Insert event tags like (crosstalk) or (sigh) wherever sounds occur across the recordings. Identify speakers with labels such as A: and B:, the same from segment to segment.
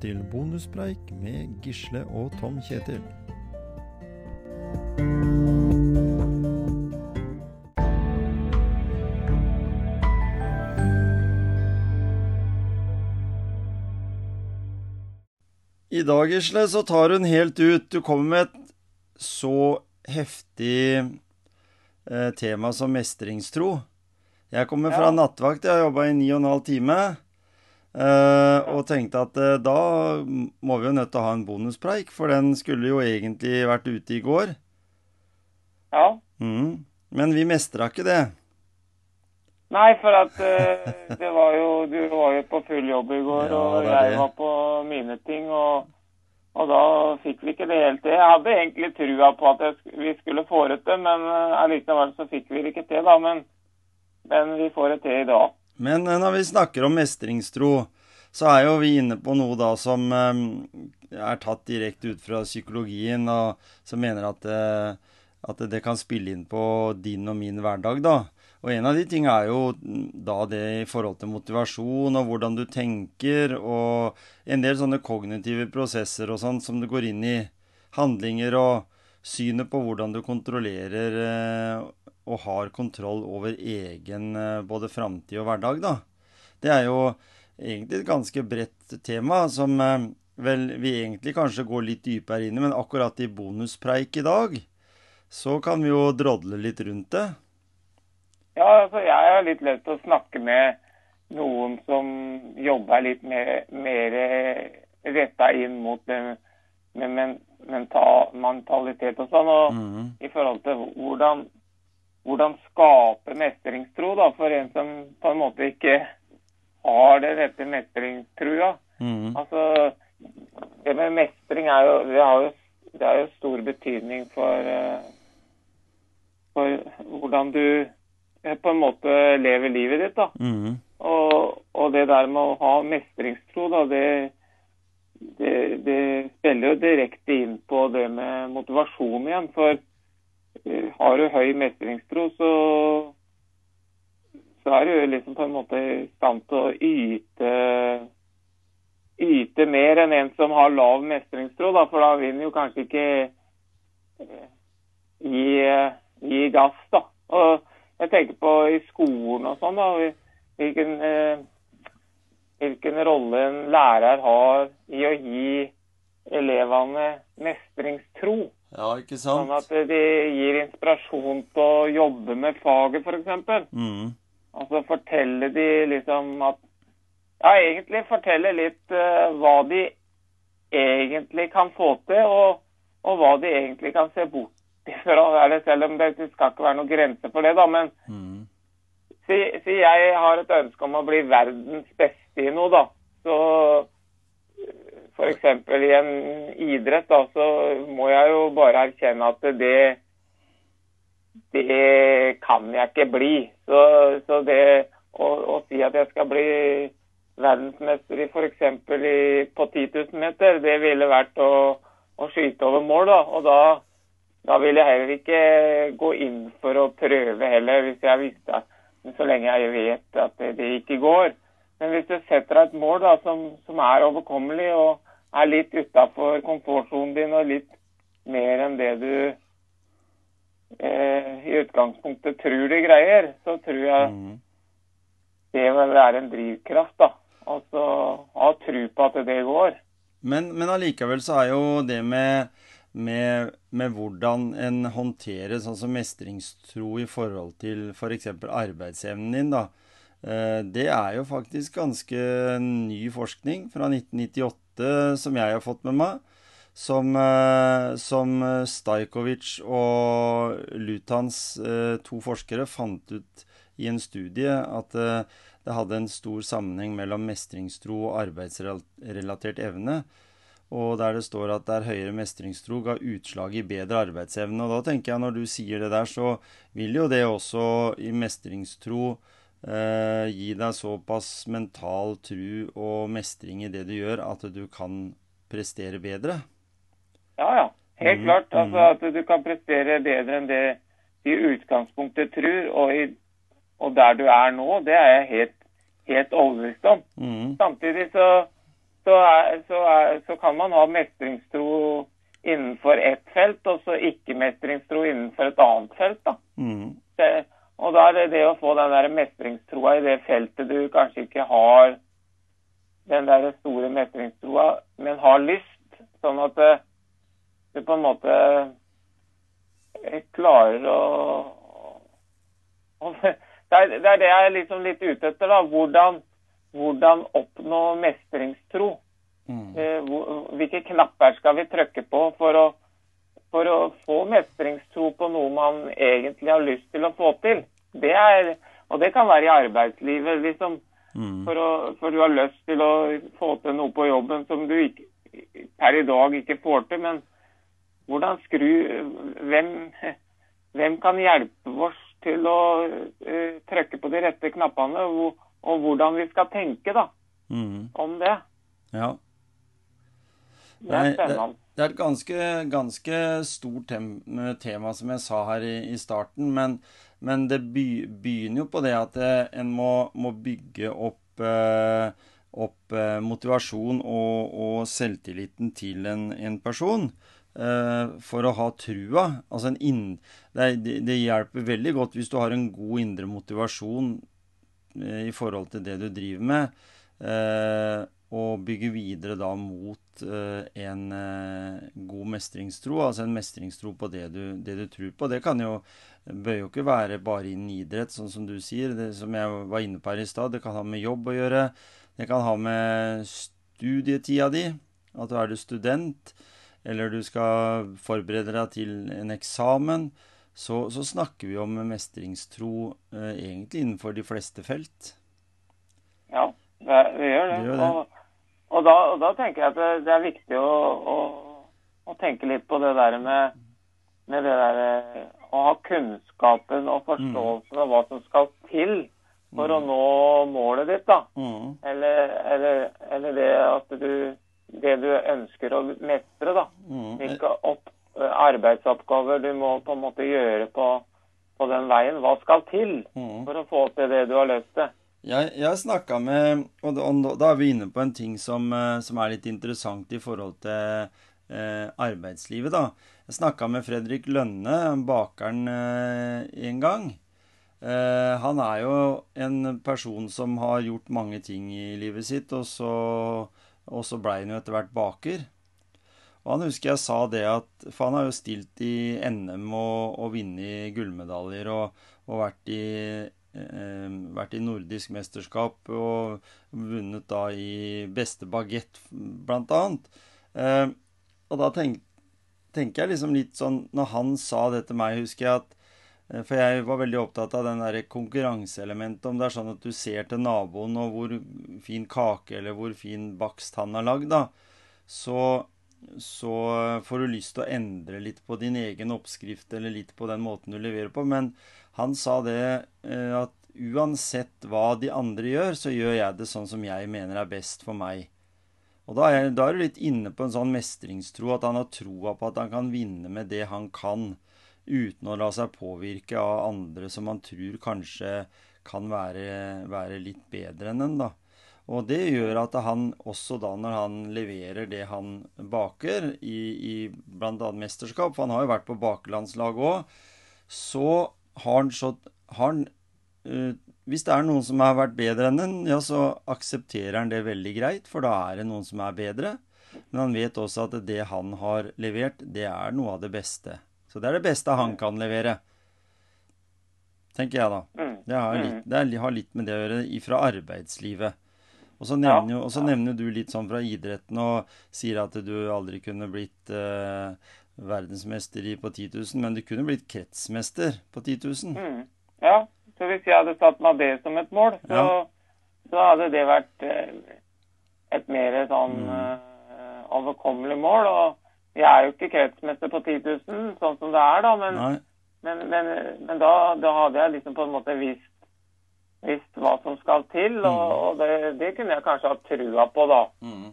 A: velkommen til bonuspreik med Gisle og Tom Kjetil. I dag, Gisle, så tar hun helt ut. Du kommer med et så heftig eh, tema som mestringstro. Jeg kommer fra
B: Ja.
A: nattvakt, jeg har jobba i ni og en halv time. Eh, og tenkte at uh, da må vi jo nødt til å ha en bonuspreik, for den skulle jo egentlig vært ute i går.
B: Ja.
A: Mm. Men vi mestra ikke det.
B: Nei, for at uh, det var jo Du var jo på full jobb i går,
A: Ja,
B: og jeg
A: det.
B: var på mine ting, og, og da fikk vi ikke det helt til. Jeg hadde egentlig trua på at jeg, vi skulle få det til, men allikevel så fikk vi det ikke til, da. Men, men vi får det til i dag.
A: Men eh, når vi snakker om mestringstro, så er jo vi inne på noe da som eh, er tatt direkte ut fra psykologien, og som mener at, eh, at det kan spille inn på din og min hverdag, da. Og en av de tingene er jo da det i forhold til motivasjon og hvordan du tenker, og en del sånne kognitive prosesser og sånn som du går inn i handlinger og synet på hvordan du kontrollerer og har kontroll over egen eh, både framtid og hverdag, da. Det er jo egentlig et ganske bredt tema som eh, vel vi egentlig kanskje går litt dypere inn i, men akkurat i bonuspreik i dag, så kan vi jo drodle litt rundt det.
B: Ja, altså jeg har litt lyst til å snakke med noen som jobber litt mer, mer retta inn mot det med mental, mentalitet og sånn. Og
A: mm.
B: i forhold til hvordan, hvordan skape mestringstro da, for en som på en måte ikke har det rette mestringstrua.
A: Mm.
B: Altså, det med mestring er jo, det har jo, det har jo stor betydning for, eh, for hvordan du eh, på en måte lever livet ditt. da.
A: Mm.
B: Og, og det der med å ha mestringstro, da, det, det, det spiller jo direkte inn på det med motivasjon igjen. For har du høy mestringstro, så, så er du liksom på en måte i stand til å yte yte mer enn en som har lav mestringstro, da, for da vil en jo kanskje ikke eh, gi, eh, gi gass, da. Og jeg tenker på i skolen og sånn, da. Hvilken, eh, hvilken rolle en lærer har i å gi elevene mestringstro.
A: Ja, ikke sant?
B: Sånn at de gir inspirasjon til å jobbe med faget, f.eks.
A: Mm.
B: Altså fortelle de liksom at Ja, egentlig fortelle litt uh, hva de egentlig kan få til, og, og hva de egentlig kan se bort ifra. Eller selv om det, det skal ikke være noen grense for det, da. Men
A: mm.
B: si, si jeg har et ønske om å bli verdens beste i noe, da. Så f.eks. i en idrett, da, så må jeg jo bare erkjenne at det det kan jeg ikke bli. Så, så det å, å si at jeg skal bli verdensmester i f.eks. på 10 000 meter, det ville vært å, å skyte over mål. da, Og da, da ville jeg heller ikke gå inn for å prøve heller, hvis jeg visste så lenge jeg vet at det, det ikke går. Men hvis du setter deg et mål da, som, som er overkommelig og er litt utafor komfortsonen din og litt mer enn det du eh, i utgangspunktet tror du greier, så tror jeg
A: mm.
B: det vil være en drivkraft. da. Altså ha tro på at det går.
A: Men, men allikevel så er jo det med, med, med hvordan en håndterer sånn som mestringstro i forhold til f.eks. For arbeidsevnen din, da. Eh, Det er jo faktisk ganske ny forskning fra 1998 som jeg har fått med meg. Som, eh, som Stajkovic og Lutans, eh, to forskere, fant ut i en studie at eh, det hadde en stor sammenheng mellom mestringstro og arbeidsrelatert evne. Og der det står at der høyere mestringstro ga utslag i bedre arbeidsevne. Og da tenker jeg når du sier det der, så vil jo det også i mestringstro eh, gi deg såpass mental tru og mestring i det du gjør, at du kan prestere bedre.
B: Ja, ja. Helt
A: mm.
B: klart. Altså At du kan prestere bedre enn det de i utgangspunktet tror. Og, i, og der du er nå, det er jeg helt, helt overbevist om.
A: Mm.
B: Samtidig så, så så, er, så, er, så kan man ha mestringstro innenfor ett felt, og så ikke-mestringstro innenfor et annet felt. da.
A: Mm.
B: Og da er det det å få den der mestringstroa i det feltet du kanskje ikke har den der store mestringstroa, men har lyst, sånn at eh, du på en måte eh, klarer å, (laughs) er, det er det jeg er liksom litt ute etter. da, Hvordan, hvordan oppnå mestringstro.
A: Mm.
B: Eh, Hvilke knapper skal vi trykke på for å, for å få mestringstro på noe man egentlig har lyst til å få til? Det er, og det kan være i arbeidslivet, liksom.
A: Mm.
B: For, å, for du har lyst til å få til noe på jobben som du ikke, per i dag ikke får til. Men hvordan skru Hvem, hvem kan hjelpe oss til å uh, trykke på de rette knappene? Og, og hvordan vi skal tenke da,
A: Mm.
B: om det.
A: Ja.
B: Det er spennende.
A: Det er et ganske, ganske stort tema, som jeg sa her i, i starten. Men, men det begynner jo på det at eh, en må, må bygge opp, eh, opp eh, motivasjon og, og selvtilliten til en, en person. eh, for å ha trua. Altså en inn, det, det, hjelper veldig godt hvis du har en god indre motivasjon eh, i forhold til det du driver med. Eh, og bygge videre da mot en god mestringstro, altså en mestringstro på det du, det du tror på. Det kan jo bør jo ikke være bare innen idrett, sånn som du sier. Det som jeg var inne på her i stad, det kan ha med jobb å gjøre. Det kan ha med studietida di, at du er du student, eller du skal forberede deg til en eksamen. Så, så snakker vi om mestringstro eh, egentlig innenfor de fleste felt.
B: Ja, det, det gjør det.
A: Det gjør det.
B: Og, og, da, og da tenker jeg at det, det er viktig å, å, å tenke litt på det der med, med det der eh, å ha kunnskapen og forståelsen av hva som skal til for å nå målet ditt, da.
A: Mm.
B: Eller, eller, eller det at du det du ønsker å mestre, da.
A: Mm.
B: Hvilke opp, eh, arbeidsoppgaver du må på en måte gjøre på, på den veien. Hva skal til
A: Mm.
B: for å få til det du har lyst til?
A: Jeg, jeg snakka med Og da, og da er vi inne på en ting som, eh, som er litt interessant i forhold til eh, arbeidslivet, da. Jeg snakka med Fredrik Lønne, bakeren, eh, en gang. Eh, han er jo en person som har gjort mange ting i livet sitt, og så, og så blei han jo etter hvert baker. Og han husker jeg sa det at For han har jo stilt i NM og, og vunnet gullmedaljer og, og vært i eh, vært i nordisk mesterskap og vunnet da i beste bagett, blant annet. Eh, og da tenk, tenker jeg liksom litt sånn Når han sa det til meg, husker jeg at eh, For jeg var veldig opptatt av den der konkurranseelementet. Om det er sånn at du ser til naboen og hvor fin kake eller hvor fin bakst han har lagd, da, så, så får du lyst til å endre litt på din egen oppskrift eller litt på den måten du leverer på. Men han sa det eh, at uansett hva de andre gjør, så gjør jeg det sånn som jeg mener er best for meg. Og da er, da er du litt inne på en sånn mestringstro, at han har troa på at han kan vinne med det han kan, uten å la seg påvirke av andre som han tror kanskje kan være, være litt bedre enn en, da. Og det gjør at han også da, når han leverer det han baker i, i bl.a. mesterskap, for han har jo vært på bakelandslag òg, så har han så har han, eh, Hvis det er noen som har vært bedre enn en, ja, så aksepterer han det veldig greit, for da er det noen som er bedre. Men han vet også at det han har levert, det er noe av det beste. Så det er det beste han kan levere. Tenker jeg, da.
B: Mm.
A: Det har litt, det er- har litt med det å gjøre fra arbeidslivet. Og så nevner, jo, og så nevner du litt sånn fra idretten og sier at du aldri kunne blitt eh, verdensmester på 10 000, men du kunne blitt kretsmester på 10 000.
B: Mm. Ja, så hvis jeg hadde satt meg det som et mål, så,
A: Ja.
B: så hadde det vært eh, et mer sånn
A: Mm.
B: eh, overkommelig mål. Og jeg er jo ikke kretsmester på 10 000, sånn som det er, da. Men, men, men, men da, da hadde jeg liksom på en måte visst, visst hva som skal til, og,
A: Mm.
B: og det, det kunne jeg kanskje ha trua på, da.
A: Mm.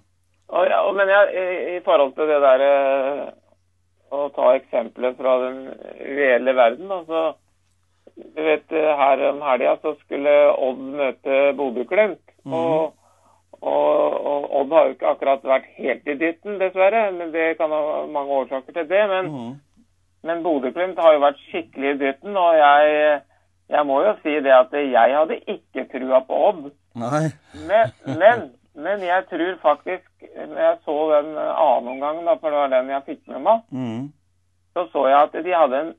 B: Og, og- men jeg, i, i forhold til det der eh, å ta eksempler fra den reelle verden, altså Du vet, eh, her om helga så skulle Odd møte Bodø-Glimt.
A: Mm.
B: Og, Og, og Odd har jo ikke akkurat vært helt i dytten, dessverre. men Det kan ha mange årsaker til det. Men,
A: mm.
B: men Bodø-Glimt har jo vært skikkelig i dytten. Og jeg, jeg må jo si det at jeg hadde ikke trua på Odd. Men, men, men jeg tror faktisk, når jeg så den annen omgang, for det var den jeg fikk med meg,
A: mm.
B: så så jeg at de hadde en,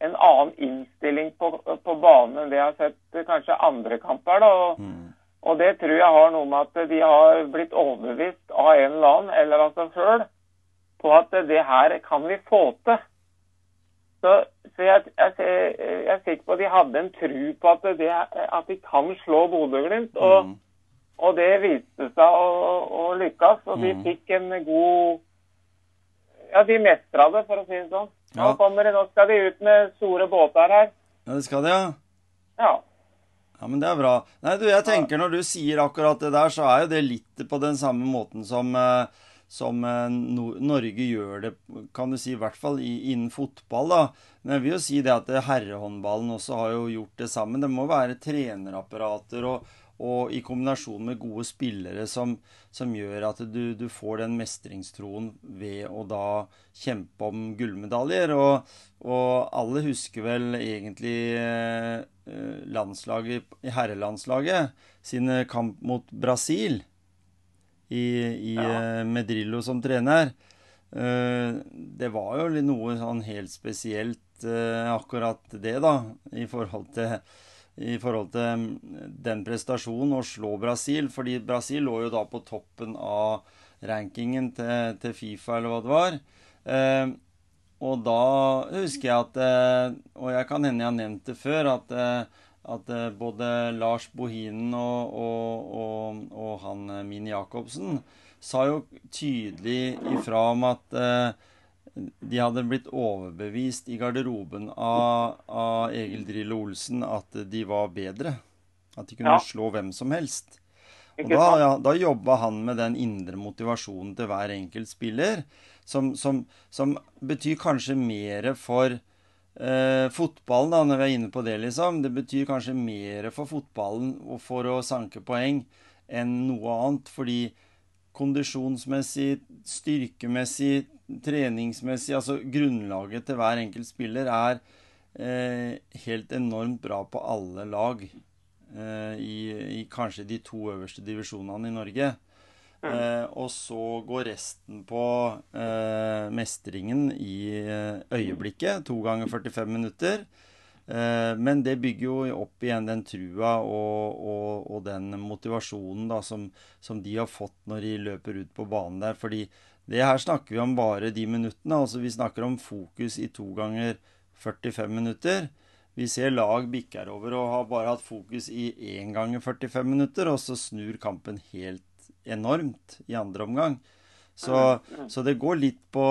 B: en annen innstilling på, på banen enn det jeg har sett kanskje andre kamper. da, og
A: mm.
B: og det tror jeg har noe med at de har blitt overbevist av en eller annen, eller av seg sjøl, på at det her kan vi få til. Så, så jeg, jeg, jeg er sikker på at de hadde en tru på at, det, at de kan slå Bodø-Glimt. Og,
A: mm.
B: og det viste seg å, å lykkes. Og de
A: Mhm.
B: fikk en god Ja, de mestra det, for å si det sånn. Nå,
A: Ja.
B: kommer det, nå skal de ut med store båter her.
A: Ja, det skal det, ja.
B: Ja.
A: Ja, men det er bra. Nei, du, jeg tenker når du sier akkurat det der, så er jo det litt på den samme måten som, eh, som eh, Norge gjør det, kan du si, i hvert fall innen fotball, da. Men jeg vil jo si det at eh, herrehåndballen også har jo gjort det sammen. Det må være trenerapparater og, og i kombinasjon med gode spillere som, som gjør at du, du får den mestringstroen ved å da kjempe om gullmedaljer. Og, og alle husker vel egentlig eh, eh, landslaget, herrelandslaget sine kamp mot Brasil i, i,
B: Ja.
A: Medrillo som trener. Eh, det var jo noe sånn helt spesielt eh, akkurat det, da, i forhold til i forhold til mm, den prestasjonen å slå Brasil. Fordi Brasil lå jo da på toppen av rankingen til, til Fifa, eller hva det var. Eh, og da husker jeg at eh, Og jeg kan hende jeg har nevnt det før, at, eh, at eh, både Lars Bohinen og, og, og, og han eh, Mini Jacobsen sa jo tydelig ifra om at eh, de hadde blitt overbevist i garderoben av, av Egil Drillo Olsen at de var bedre. At de kunne
B: Ja.
A: slå hvem som helst. Og da, ja, da jobba han med den indre motivasjonen til hver enkelt spiller, som, som, som betyr kanskje mer for eh, fotballen, da, når vi er inne på det, liksom. Det betyr kanskje mer for fotballen og for å sanke poeng enn noe annet. Fordi kondisjonsmessig, styrkemessig, treningsmessig, altså grunnlaget til hver enkelt spiller er eh, helt enormt bra på alle lag. Eh, i, I kanskje de to øverste divisjonene i Norge. Eh, og så går resten på eh, mestringen i eh, øyeblikket. To ganger 45 minutter. Eh, men det bygger jo opp igjen den trua og, og, og den motivasjonen da, som, som de har fått når de løper ut på banen der. Fordi det her snakker vi om bare de minuttene. altså Vi snakker om fokus i to ganger 45 minutter. Vi ser lag bikker over og har bare hatt fokus i én ganger 45 minutter, og så snur kampen helt enormt i andre omgang. Så, så det går litt på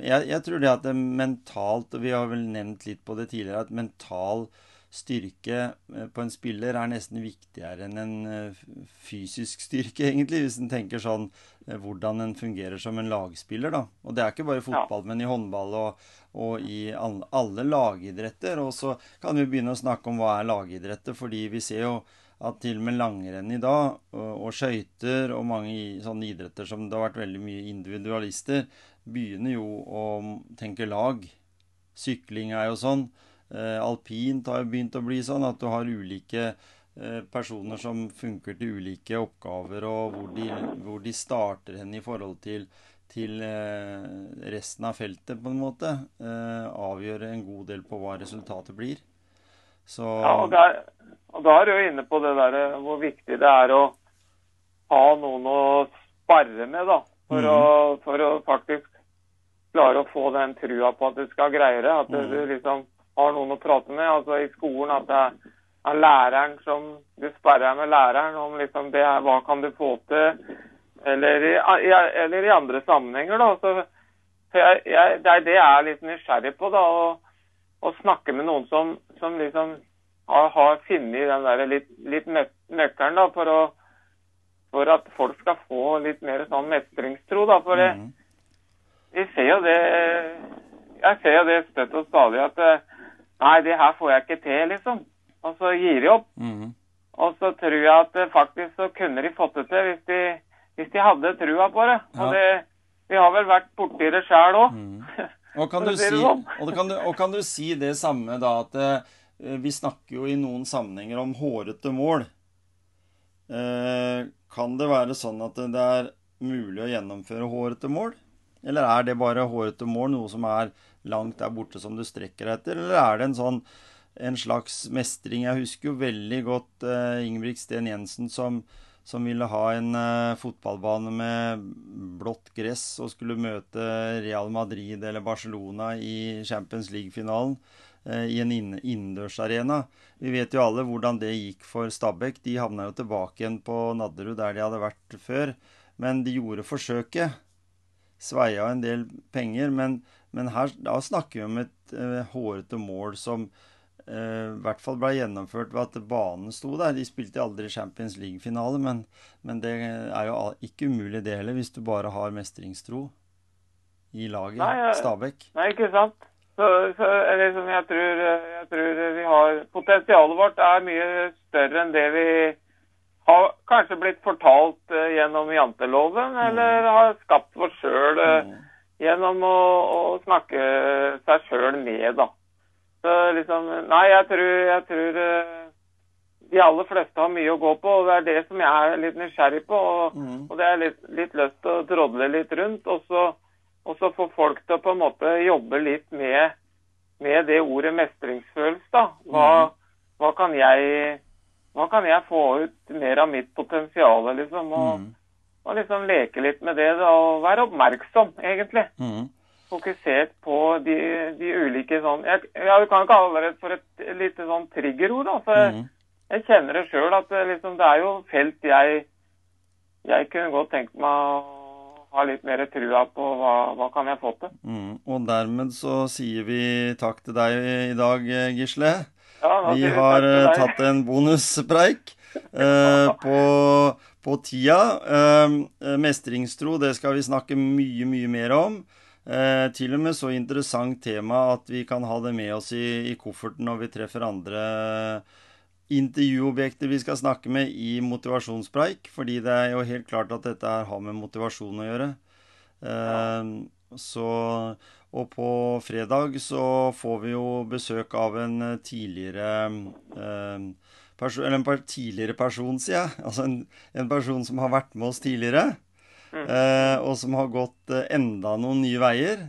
A: jeg, jeg tror det at det mentalt, og vi har vel nevnt litt på det tidligere, at mental styrke eh, på en spiller er nesten viktigere enn en eh, fysisk styrke, (laughs) egentlig, hvis en tenker sånn eh, hvordan en fungerer som en lagspiller, da. Og det er ikke bare i fotball, men i håndball og, og i alle, alle lagidretter. Og så kan vi begynne å snakke om hva er lagidretter, fordi vi ser jo at til og med langrenn i dag, og, og skøyter og mange sånne idretter som det har vært veldig mye individualister, begynner jo å tenke lag. Sykling er jo sånn. Eh, alpint har begynt å bli sånn at du har ulike eh, personer som funker til ulike oppgaver, og hvor de, hvor de starter hen i forhold til, til eh, resten av feltet, på en måte. Avgjør en god del på hva resultatet blir. Så
B: Ja, og, der, og da er du jo inne på det der hvor viktig det er å ha noen å sparre med, da. For,
A: mm.
B: å, for å faktisk klare å få den trua på at du skal greie det. At du liksom har noen å prate med. Altså i skolen at det er, er læreren som Du sparrer med læreren om liksom det er, hva kan du få til? Eller i, i, eller i andre sammenhenger, da. Så, jeg, jeg, det er det jeg er litt nysgjerrig på, da. Å, å snakke med noen som, som liksom har, har funnet den der litt, litt nøkkelen da, for, å, for at folk skal få litt mer sånn mestringstro. da, for det,
A: mm.
B: vi ser jo det Jeg ser jo det støtt og stadig at eh, Nei, det her får jeg ikke til, liksom. Og så gir de opp.
A: Mhm.
B: og så tror jeg at eh, faktisk så kunne de fått det til hvis de, hvis de hadde trua på det.
A: Ja.
B: Og det, vi har vel vært borti det sjæl òg. (laughs)
A: Og kan, du
B: si sånn.
A: og, kan du, og kan du si det samme da at eh, vi snakker jo i noen sammenhenger om hårete mål. Eh, kan det være sånn at det er mulig å gjennomføre hårete mål? Eller er det bare hårete mål noe som er langt der borte som du strekker deg etter? Eller er det en sånn en slags mestring? Jeg husker jo veldig godt uh, Ingebrigt Sten Jensen som, som ville ha en uh, fotballbane med blått gress og skulle møte Real Madrid eller Barcelona i Champions League-finalen uh, i en inn- innendørsarena. Vi vet jo alle hvordan det gikk for Stabæk. De havna jo tilbake igjen på Nadderud der de hadde vært før. Men de gjorde forsøket. Sveia en del penger, men, men her, da snakker vi om et eh, hårete mål som eh, i hvert fall ble gjennomført ved at banen sto der. De spilte aldri Champions League-finale, men, men det er jo ikke umulig det heller, hvis du bare har mestringstro i laget.
B: Nei,
A: Stabæk.
B: Nei, ikke sant? Så, så liksom jeg tror, jeg tror vi har Potensialet vårt er mye større enn det vi har kanskje blitt fortalt eh, gjennom janteloven, eller har skapt oss sjøl
A: Mm.
B: Gjennom å, å snakke seg sjøl ned, da. Så liksom Nei, jeg tror, jeg tror eh, de aller fleste har mye å gå på, og det er det som jeg er litt nysgjerrig på. Og,
A: Mm.
B: og det er litt, litt lyst til å drodle litt rundt. Og så, og så få folk til å på en måte jobbe litt med, med det ordet mestringsfølelse, da. Hva, hva kan jeg hva kan jeg få ut mer av mitt potensial, liksom? Og,
A: Mm.
B: Og liksom leke litt med det, da, og være oppmerksom, egentlig.
A: Mm.
B: Fokusert på de, de ulike sånn Jeg, jeg kan kalle det for et lite sånn triggerord, da. For
A: Mm.
B: jeg kjenner det sjøl at det liksom, det er jo felt jeg jeg kunne godt tenkt meg å ha litt mer trua på hva, hva kan jeg få til.
A: Mm. Og dermed så sier vi takk til deg i dag, eh, Gisle.
B: Ja,
A: Vi har eh, tatt en bonuspreik eh, på, på tida. Eh, eh, mestringstro, det skal vi snakke mye, mye mer om. Eh, til og med så interessant tema at vi kan ha det med oss i, i kofferten når vi treffer andre intervjuobjekter vi skal snakke med i motivasjonspreik. Fordi det er jo helt klart at dette her har med motivasjon å gjøre. Ja. så, og på fredag så får vi jo besøk av en eh, tidligere eh, perso Eller en tidligere person, sier jeg. Altså en, en person som har vært med oss tidligere. Eh, og som har gått eh, enda noen nye veier.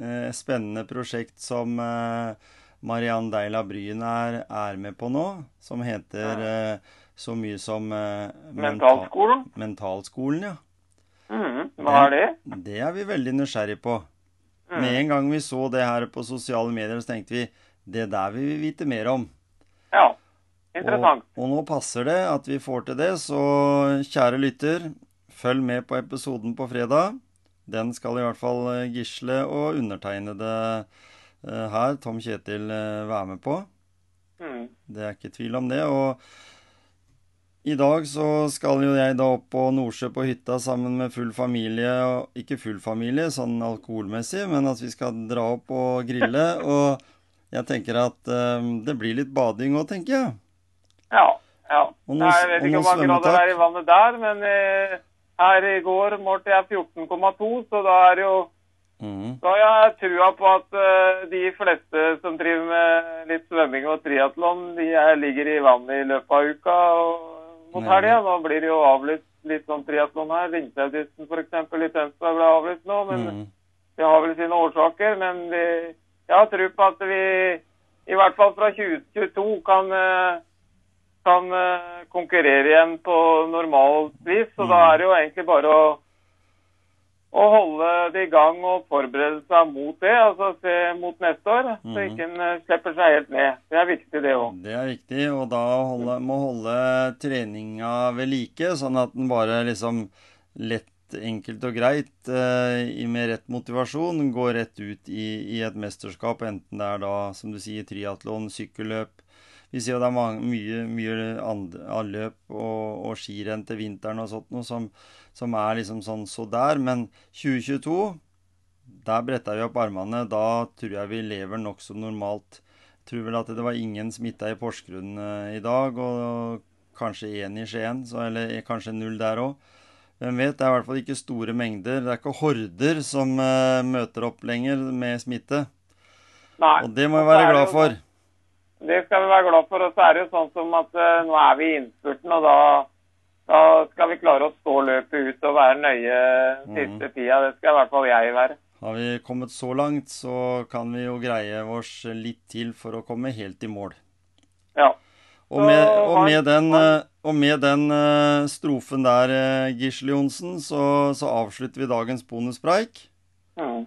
A: Eh, spennende prosjekt som eh, Mariann Deila Bryn er, er med på nå. Som heter eh, så mye som eh,
B: Mentalskolen?
A: Mentalskolen, ja.
B: Mm, Hva er det?
A: Det er vi veldig nysgjerrig på. Med en gang vi så det her på sosiale medier, så tenkte vi det der vil vi vite mer om.
B: Interessant.
A: Og, og nå passer det at vi får til det, så kjære lytter, følg med på episoden på fredag. Den skal i hvert fall eh, Gisle og undertegnede eh, her, Tom Kjetil, eh, være med på.
B: Mm.
A: Det er ikke tvil om det. Og i dag så skal jo jeg da opp på Nordsjø på hytta sammen med full familie. Og ikke full familie sånn alkoholmessig, men at vi skal dra opp og grille. (laughs) Og jeg tenker at um, det blir litt bading òg, tenker jeg.
B: Ja. ja.
A: Noe-
B: jeg vet ikke hvor mange grader det er i vannet der, men eh, her i går målte jeg 14,2, så da er jo
A: Mm.
B: Da har jeg trua på at uh, de fleste som driver med litt svømming og triatlon, de er, ligger i vannet i løpet av uka. og Mot helga nå blir det jo avlyst litt sånn triatlon her. Ringsaudisten f.eks. i Tønsberg ble avlyst nå. men
A: mm.
B: Det har vel sine årsaker, men vi, jeg har tro på at vi i hvert fall fra 2022 kan, eh, kan eh, konkurrere igjen på normalt vis. Så da er det jo egentlig bare å, å holde det i gang og forberede seg mot det, altså se mot neste år. Så
A: Mhm.
B: ikke en eh, slipper seg helt ned. Det er viktig, det òg.
A: Det er viktig, og da holde, må holde treninga ved like, sånn at den bare liksom lett, enkelt og greit, eh, med rett motivasjon, går rett ut i, i et mesterskap, enten det er da, som du sier, triatlon, sykkelløp. Vi ser jo det er mange, mye, mye anløp løp og, og skirenn til vinteren og sånt noe som, som er liksom sånn så der, men 2022 der bretta vi opp armene. Da tror jeg vi lever nokså normalt. Tror vel at det var ingen smitta i Porsgrunn eh, i dag. Og kanskje én i Skien, så, eller kanskje null der òg. Hvem vet? Det er i hvert fall ikke store mengder. Det er ikke horder som uh, møter opp lenger med smitte.
B: Nei.
A: Og det må vi være glad for.
B: Det skal vi være glad for. Og så er det jo sånn som at uh, nå er vi i innspurten, og da, da, skal vi klare å stå løpet ut og være nøye
A: Mm.
B: siste tida. Det skal i hvert fall jeg være.
A: Har vi kommet så langt, så kan vi jo greie oss litt til for å komme helt i mål.
B: Ja.
A: Og med, og med den, eh, og med den eh, strofen der, eh, Gisle Johnsen, så, så avslutter vi dagens bonuspreik.
B: Mm.